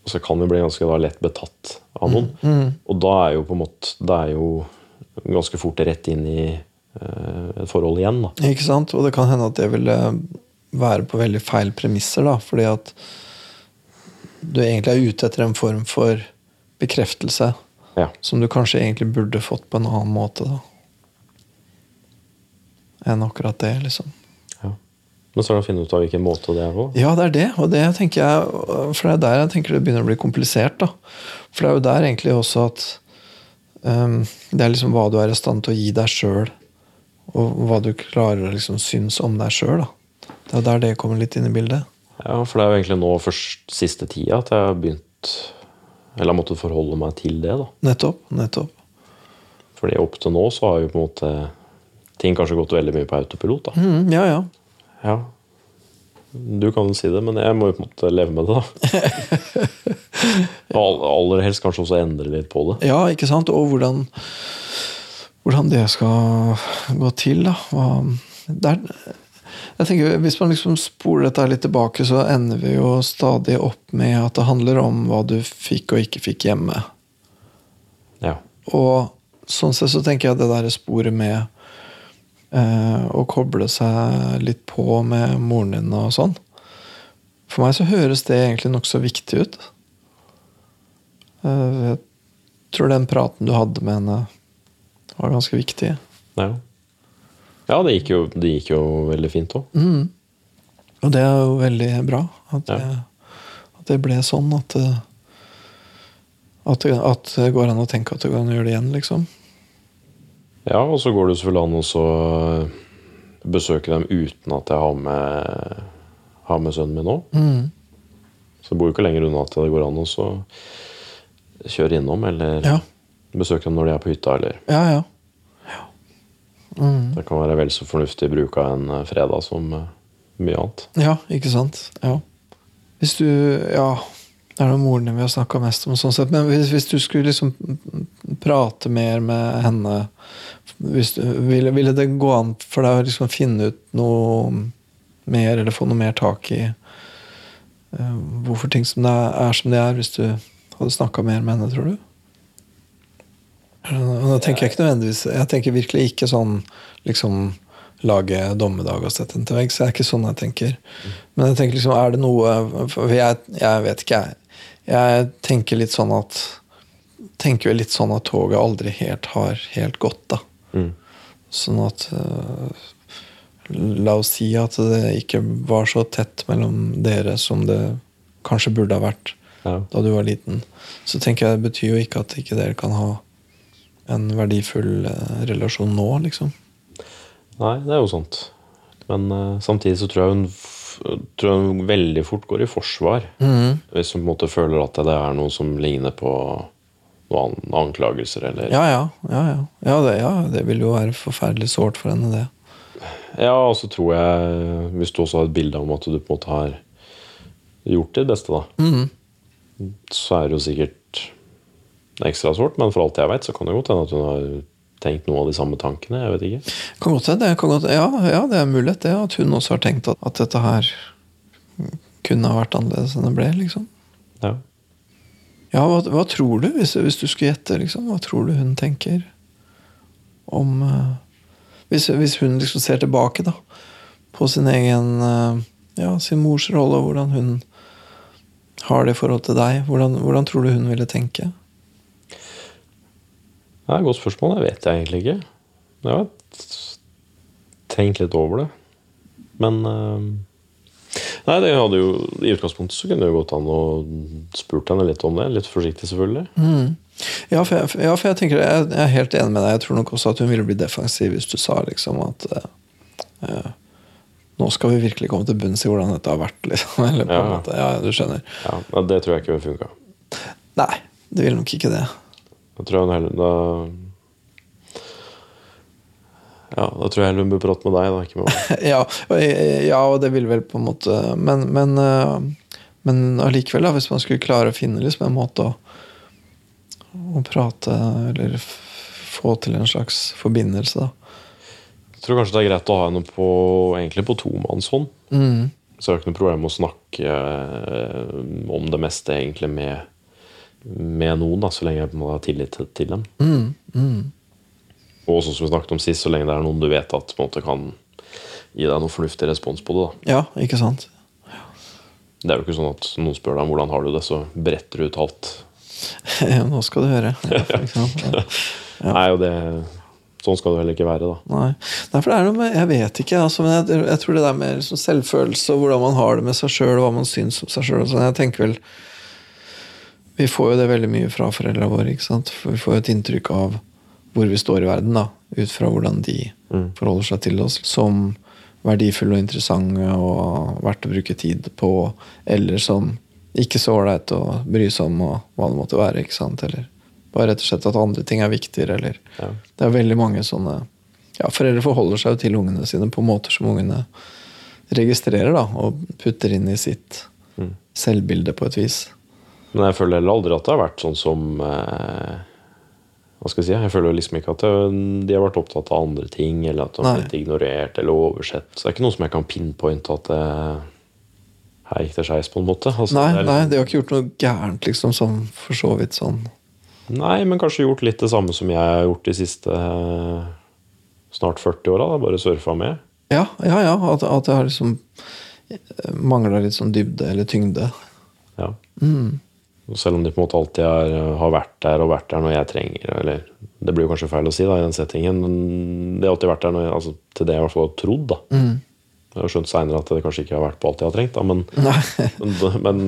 Så kan vi bli ganske da lett betatt av noen. Og da er jo på en måte Det er jo ganske fort rett inn i eh, et forhold igjen, da. Ikke sant? Og det kan hende at det ville være på veldig feil premisser, da. Fordi at du egentlig er ute etter en form for bekreftelse Ja. som du kanskje egentlig burde fått på en annen måte, da. Enn akkurat det, liksom. Men så er det å finne ut av hvilken måte det er på. Ja, det er det. Og det tenker jeg, for det er der jeg tenker det begynner å bli komplisert. da. For det er jo der egentlig også at um, Det er liksom hva du er i stand til å gi deg sjøl, og hva du klarer å liksom synes om deg sjøl. Det er der det kommer litt inn i bildet. Ja, For det er jo egentlig nå først siste tida at jeg har begynt Eller har måttet forholde meg til det, da. Nettopp. nettopp. Fordi opp til nå så har jo på en måte ting kanskje gått veldig mye på autopilot, da. Mm, ja, ja. Ja. Du kan si det, men jeg må jo på en måte leve med det, da. Og aller helst kanskje også endre litt på det. Ja, ikke sant? Og hvordan, hvordan det skal gå til, da. Det er, jeg tenker, Hvis man liksom spoler dette litt tilbake, så ender vi jo stadig opp med at det handler om hva du fikk og ikke fikk hjemme. Ja. Og sånn sett så tenker jeg det der sporet med eh, å koble seg litt på med moren din og sånn For meg så høres det egentlig nokså viktig ut. Eh, jeg tror den praten du hadde med henne, var ganske viktig. Ja, ja det, gikk jo, det gikk jo veldig fint òg. Mm. Og det er jo veldig bra. At det, jeg, at det ble sånn at det, at, det, at det går an å tenke at du kan gjøre det igjen, liksom. Ja, og så går det selvfølgelig an å så besøke dem uten at jeg har med, har med sønnen min òg. Mm. Så jeg bor jo ikke lenger unna at det går an å så kjøre innom, eller Ja. besøke dem når de er på hytta, eller Ja, ja. Det kan være vel så fornuftig bruk av en eh, fredag som eh, mye annet. Ja, ikke sant? Ja. Hvis du Ja, det er noe moren din vi har snakka mest om, sånn sett, men hvis, hvis du skulle liksom prate mer med henne hvis ville, ville det gå an for deg å liksom finne ut noe mer, eller få noe mer tak i uh, hvorfor ting som det er, er som de er, hvis du hadde snakka mer med henne, tror du? Nå tenker jeg ikke nødvendigvis Jeg tenker virkelig ikke sånn liksom lage dommedag og sette den til veggs. Det er ikke sånn jeg tenker. Men jeg tenker liksom, er det noe For jeg, jeg vet ikke, jeg. Jeg tenker litt sånn at Tenker jo litt sånn at toget aldri helt har helt gått, da. Mm. Sånn at øh, La oss si at det ikke var så tett mellom dere som det kanskje burde ha vært Ja. da du var liten. Så tenker jeg det betyr jo ikke at ikke dere kan ha en verdifull eh, relasjon nå, liksom. Nei, det er jo sant. Men uh, samtidig så tror jeg hun, tror jeg veldig fort går i forsvar. Hvis hun på en måte føler at det er noe som ligner på noen anklagelser, eller Ja, ja. Ja, ja. Ja, det, ja, det vil jo være forferdelig sårt for henne, det. Ja, og så tror jeg, hvis du også har et bilde om at du på en måte har gjort ditt beste, da, så er det jo sikkert ekstra sårt. Men for alt jeg vet, så kan det godt hende at hun har tenkt noen av de samme tankene. Jeg vet ikke. Kan godt hende. Ja, ja, det er mulighet det, at hun også har tenkt at, at dette her kunne ha vært annerledes enn det ble. liksom. Ja. Ja, hva, hva tror du, hvis, hvis du skulle gjette? liksom? Hva tror du hun tenker om uh, hvis, hvis hun liksom ser tilbake da, på sin egen uh, Ja, sin mors rolle, og hvordan hun har det i forhold til deg, hvordan, hvordan tror du hun ville tenke? Det er et godt spørsmål. Det vet jeg egentlig ikke. Jeg har tenkt litt over det. Men eh, Nei, det hadde jo I utgangspunktet så kunne det jo gått an å spurt henne litt om det. Litt forsiktig, selvfølgelig. Ja, for jeg, ja, for jeg tenker jeg, jeg er helt enig med deg. Jeg tror nok også at hun ville bli defensiv hvis du sa liksom at uh, Nå skal vi virkelig komme til bunns i hvordan dette har vært. Liksom. Eller på en Ja. måte, ja, du skjønner. Ja, Det tror jeg ikke ville funka. Nei, det vil nok ikke det. Da tror jeg hun heller da Ja, da tror jeg heller hun bør prate med deg, da, ikke med meg. ja, ja, og det vil vel på en måte Men, men, eh, men allikevel, da, hvis man skulle klare å finne liksom en måte å, å prate eller få til en slags forbindelse, da. Jeg tror kanskje det er greit å ha henne på, egentlig på tomannshånd. Mm. Så jeg har ikke noe problem med å snakke eh, om det meste egentlig med, med noen, da, så lenge jeg på en måte har tillit til, til dem. Mm. Mm. Og sånn som vi snakket om sist, så lenge det er noen du vet at på en måte kan gi deg noe fornuftig respons på det. da. Ja, ikke sant? Det er jo ikke sånn at noen spør deg om hvordan har du det, så bretter du ut alt. Nå skal du høre. Ja? Ja. Nei, og det, sånn skal det heller ikke være, da. Nei. Nei, for det er noe med Jeg vet ikke, altså, men jeg, jeg tror det der med liksom selvfølelse og hvordan man har det med seg sjøl, og hva man syns om seg sjøl sånn, Jeg tenker vel Vi får jo det veldig mye fra foreldra våre. ikke sant? For vi får jo et inntrykk av hvor vi står i verden, da, ut fra hvordan de forholder seg til oss som verdifulle og interessante og verdt å bruke tid på, eller som ikke så ålreit å bry seg om, og hva det måtte være. ikke sant? Eller bare rett og slett at andre ting er viktigere, eller Ja. Det er veldig mange sånne ja, Foreldre forholder seg jo til ungene sine på måter som ungene registrerer da, og putter inn i sitt selvbilde på et vis. Men jeg føler heller aldri at det har vært sånn som eh, Hva skal jeg si? Jeg føler liksom ikke at de har vært opptatt av andre ting, eller at de har blitt ignorert eller oversett. Så det er ikke noe som jeg kan pinpointe at det, her gikk det skeis, på en måte. Altså, Nei, det nei, liksom- de har ikke gjort noe gærent, liksom, sånn for så vidt sånn Nei, men kanskje gjort litt det samme som jeg har gjort de siste eh, snart 40 åra. Bare surfa med. Ja, ja, ja. At, at jeg har liksom mangla litt sånn dybde eller tyngde. Ja. Mm. Selv om de på en måte alltid har, har vært der og vært der når jeg trenger Eller det blir jo kanskje feil å si da i den settingen, men de har alltid vært der når jeg, altså, til det jeg i hvert fall har trodd. da. Mm. Jeg har skjønt seinere at det kanskje ikke har vært på alt jeg har trengt, da, men, men, men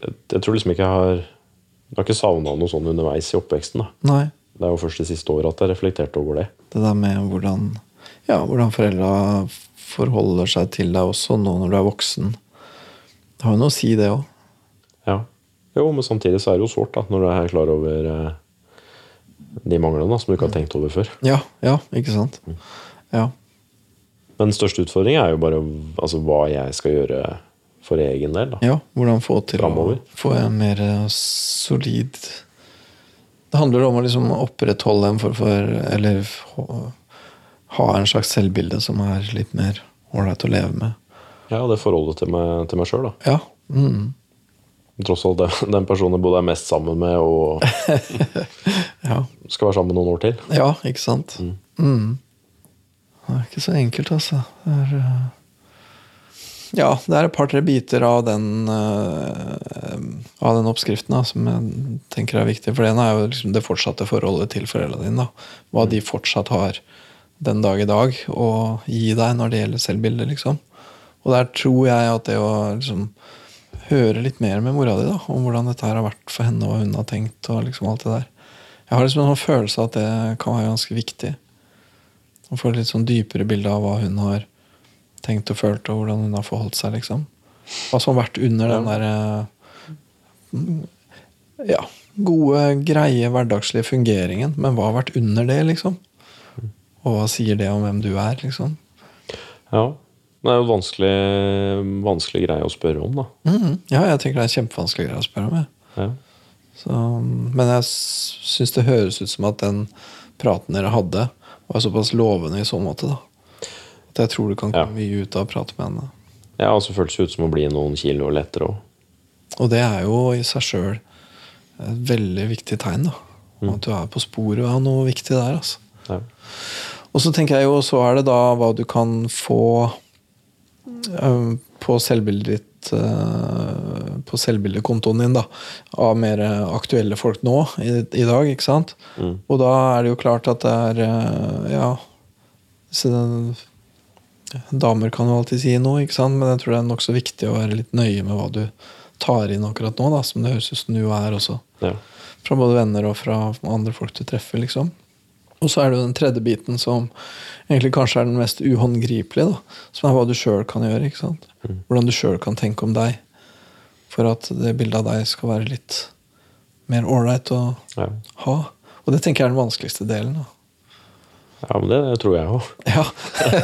jeg, jeg tror liksom ikke jeg har Jeg har ikke savna noe sånn underveis i oppveksten. da. nei. Det er jo først de siste åra at jeg reflekterte over det. Det der med hvordan, ja, hvordan foreldra forholder seg til deg også nå når du er voksen. Det har jo noe å si, det òg. Jo, men samtidig så er det jo sårt da, når du er klar over eh, de manglene da, som du ikke har tenkt over før. Ja, ja, ikke sant? Ja. Men den største utfordringen er jo bare altså, hva jeg skal gjøre for egen del. da. Ja, hvordan få til Fremover. å få en mer eh, solid Det handler om å liksom opprettholde en form for Eller ha en slags selvbilde som er litt mer ålreit å leve med. Ja, det forholdet til meg, til meg sjøl, da. Ja. Mm. Tross alt den, den personen jeg både er mest sammen med og Ja. skal være sammen noen år til. ja, ikke sant? Mm. Det er ikke så enkelt, altså. Det er eh, Ja, det er et par-tre biter av den uh, Av den oppskriften da, som jeg tenker er viktig. For det ene er jo liksom det fortsatte forholdet til foreldrene dine. Da. Hva de fortsatt har den dag i dag å gi deg når det gjelder selvbildet. Liksom. Og der tror jeg at det å liksom høre litt mer med mora di da, om hvordan dette her har vært for henne, og hva hun har tenkt, og liksom alt det der. Jeg har liksom en sånn følelse av at det kan være ganske viktig. Å få et litt sånn dypere bilde av hva hun har tenkt og følt, og hvordan hun har forholdt seg, liksom. Hva som har vært under den derre Ja, gode, greie, hverdagslige fungeringen. Men hva har vært under det, liksom? Og hva sier det om hvem du er, liksom? Ja. Det er jo vanskelig, vanskelig greie å spørre om, da. Mm, Ja, jeg tenker det er en kjempevanskelig greie å spørre om. jeg. Ja. Så, men jeg syns det høres ut som at den praten dere hadde, var såpass lovende i så måte. da. At jeg tror du kan Ja. komme mye ut av å prate med henne. Ja, og så føles det ut som å bli noen kilo lettere òg. Og det er jo i seg sjøl et veldig viktig tegn. da. Mm. At du er på sporet av noe viktig der. altså. Ja. Og så tenker jeg jo, så er det da hva du kan få på selvbildet ditt øh, På selvbildekontoen din, da. Av mer aktuelle folk nå i, i dag, ikke sant? Mm. Og da er det jo klart at det er Ja så det, Damer kan jo alltid si noe, ikke sant? men jeg tror det er nokså viktig å være litt nøye med hva du tar inn akkurat nå, da, som det høres ut som du er også. Ja. Fra både venner og fra andre folk du treffer, liksom. Og så er det jo den tredje biten som egentlig kanskje er den mest uhåndgripelige, da. Som er hva du sjøl kan gjøre. ikke sant? Hvordan du sjøl kan tenke om deg. For at det bildet av deg skal være litt mer ålreit å Ja. ha. Og det tenker jeg er den vanskeligste delen. da. ja, men det, det tror jeg òg. Ja.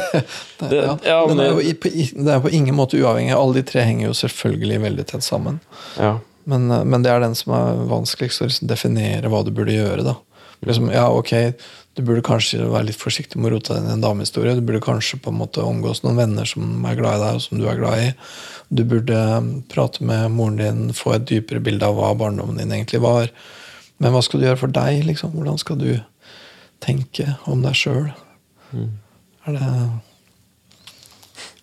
det, ja, men det, er jo på, det er på ingen måte uavhengig. Alle de tre henger jo selvfølgelig veldig tett sammen. Ja. Men, eh, men det er den som er vanskeligst å liksom definere hva du burde gjøre. da. Liksom, ja, ok, Du burde kanskje være litt forsiktig med å rote deg inn i en damehistorie. Du burde kanskje på en måte omgås noen venner som er glad i deg, og som du er glad i. Du burde eh, prate med moren din, få et dypere bilde av hva barndommen din egentlig var. Men hva skal du gjøre for deg? liksom? Hvordan skal du tenke om deg sjøl? Er det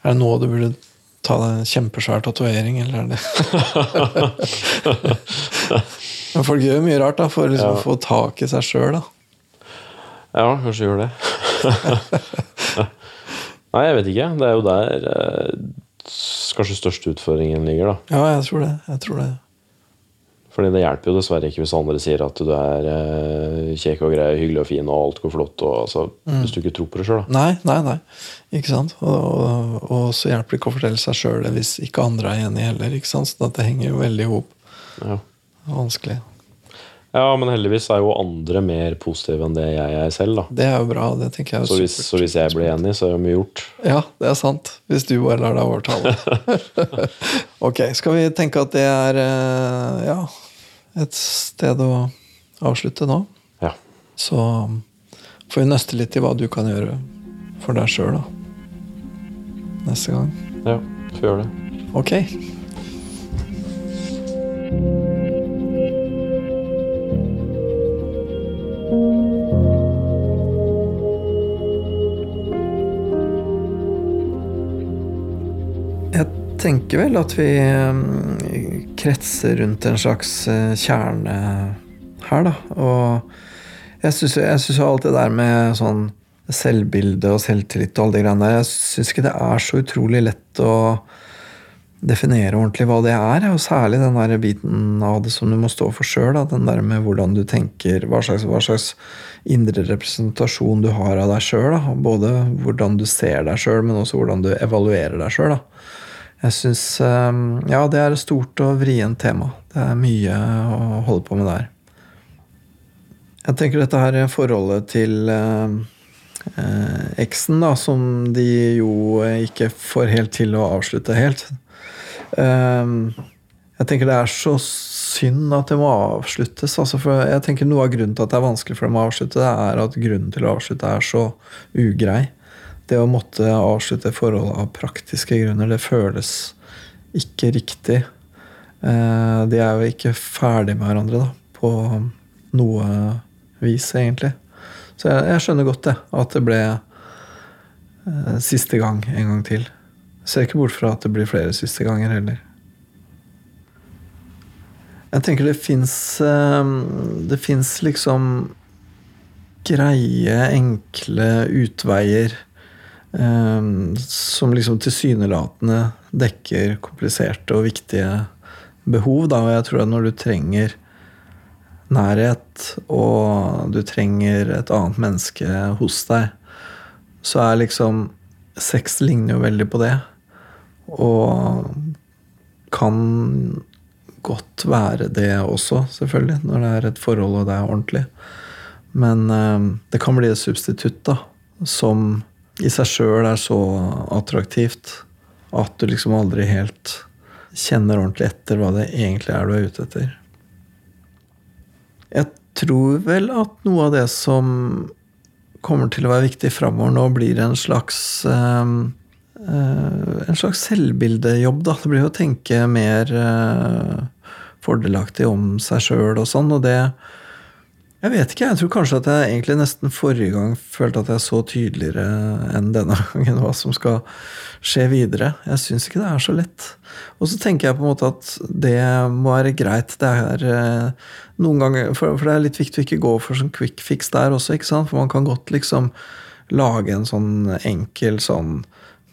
Er det nå du burde ta deg en kjempesvær tatovering, eller er det Men folk gjør mye rart da, for liksom å få tak i seg sjøl. ja, kanskje gjør det. Nei, jeg vet ikke. Det er jo der eh, kanskje største utfordringen ligger, da. Ja, jeg tror det. Jeg tror det. Fordi det hjelper jo dessverre ikke hvis andre sier at du er eh, kjekk og grei, hyggelig og fin, og alt går flott, og, altså, hvis du ikke tror på det sjøl, da. Nei, nei, nei. Ikke sant? Og, og, og så hjelper det ikke å fortelle seg sjøl det hvis ikke andre er enig heller. ikke sant? Så det henger jo veldig i hop. Ja. Vanskelig. ja, men heldigvis er jo andre mer positive enn det jeg er selv, da. Det er jo bra. det tenker jeg Så hvis, så hvis jeg blir enig, så er det mye gjort. Ja, det er sant. Hvis du bare lar deg overtale. ok, skal vi tenke at det er eh, ja, et sted å avslutte nå? Ja. Så får vi nøste litt i hva du kan gjøre for deg sjøl, da. Neste gang. Ja, får gjøre det. Ok. Jeg tenker vel at vi mm, kretser rundt en slags eh, kjerne her, da. Og jeg syns jo alt det der med sånn selvbilde og selvtillit og alle de greiene der, jeg syns ikke det er så utrolig lett å definere ordentlig hva det er. Og særlig den der biten av det som du må stå for sjøl. Den der med hvordan du tenker, hva slags, hva slags indre representasjon du har av deg sjøl. Både hvordan du ser deg sjøl, men også hvordan du evaluerer deg sjøl. Jeg syns Ja, det er et stort og vrient tema. Det er mye å holde på med der. Jeg tenker dette her forholdet til eksen, eh, eksen, da, som de jo ikke får helt til å avslutte helt. Eh, jeg tenker det er så synd at det må avsluttes. Altså for jeg tenker Noe av grunnen til at det er vanskelig for dem å avslutte, det er at grunnen til å avslutte er så ugrei. Det å måtte avslutte forholdet forhold av praktiske grunner, det føles ikke riktig. Eh, de er jo ikke ferdig med hverandre da, på noe vis, egentlig. Så jeg, jeg skjønner godt det, at det ble eh, siste gang en gang til. Jeg ser ikke bort fra at det blir flere siste ganger heller. Jeg tenker det fins Det fins liksom greie, enkle utveier eh, som liksom tilsynelatende dekker kompliserte og viktige behov. Da. Og jeg tror at når du trenger nærhet, og du trenger et annet menneske hos deg, så er liksom Sex ligner jo veldig på det. Og kan godt være det også, selvfølgelig, når det er et forhold og det er ordentlig. Men eh, det kan bli et substitutt da, som i seg sjøl er så attraktivt at du liksom aldri helt kjenner ordentlig etter hva det egentlig er du er ute etter. Jeg tror vel at noe av det som kommer til å være viktig framover nå, blir en slags øh, En slags selvbildejobb, da. Det blir å tenke mer øh, fordelaktig om seg sjøl og sånn, og det jeg vet ikke. Jeg tror kanskje at jeg egentlig nesten forrige gang følte at jeg så tydeligere enn denne gangen hva som skal skje videre. Jeg syns ikke det er så lett. Og så tenker jeg på en måte at det må være greit. Det er eh, noen ganger For, for det er litt viktig å ikke gå for sånn quick fix der også, ikke sant? For man kan godt liksom lage en sånn enkel sånn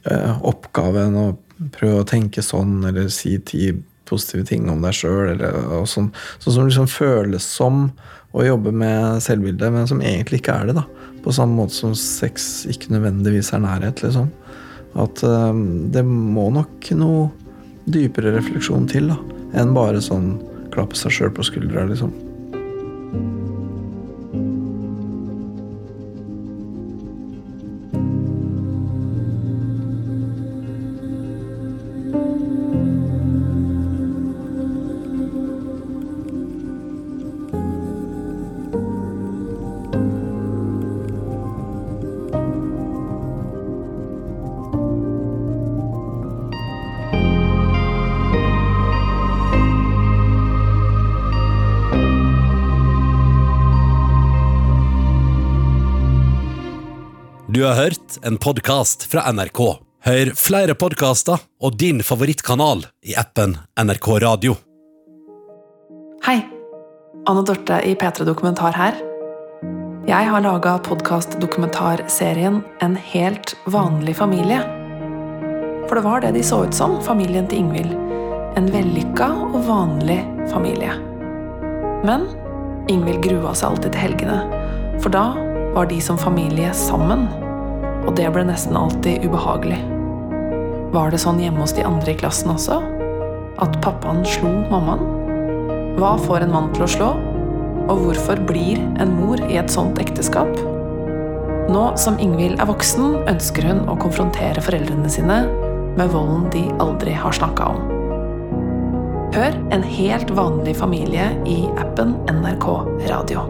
uh, oppgave og prøve å tenke sånn, eller si ti positive ting om deg sjøl, sånn, sånn som liksom føles som å jobbe med selvbildet, men som egentlig ikke er det. da. På samme måte som sex ikke nødvendigvis er nærhet. liksom. At uh, det må nok noe dypere refleksjon til da, enn bare sånn klappe seg sjøl på skuldra, liksom. Du har hørt en podkast fra NRK. Hør flere podkaster og din favorittkanal i appen NRK Radio. Hei! Anne Dorte i P3 Dokumentar her. Jeg har laga podkast-dokumentarserien En helt vanlig familie. For det var det de så ut som, familien til Ingvild. En vellykka og vanlig familie. Men Ingvild grua seg alltid til helgene, for da var de som familie sammen og det ble nesten alltid ubehagelig. Var det sånn hjemme hos de andre i klassen også? At pappaen slo mammaen? Hva får en mann til å slå? Og hvorfor blir en mor i et sånt ekteskap? Nå som Ingvild er voksen, ønsker hun å konfrontere foreldrene sine med volden de aldri har snakka om. Hør En helt vanlig familie i appen NRK Radio.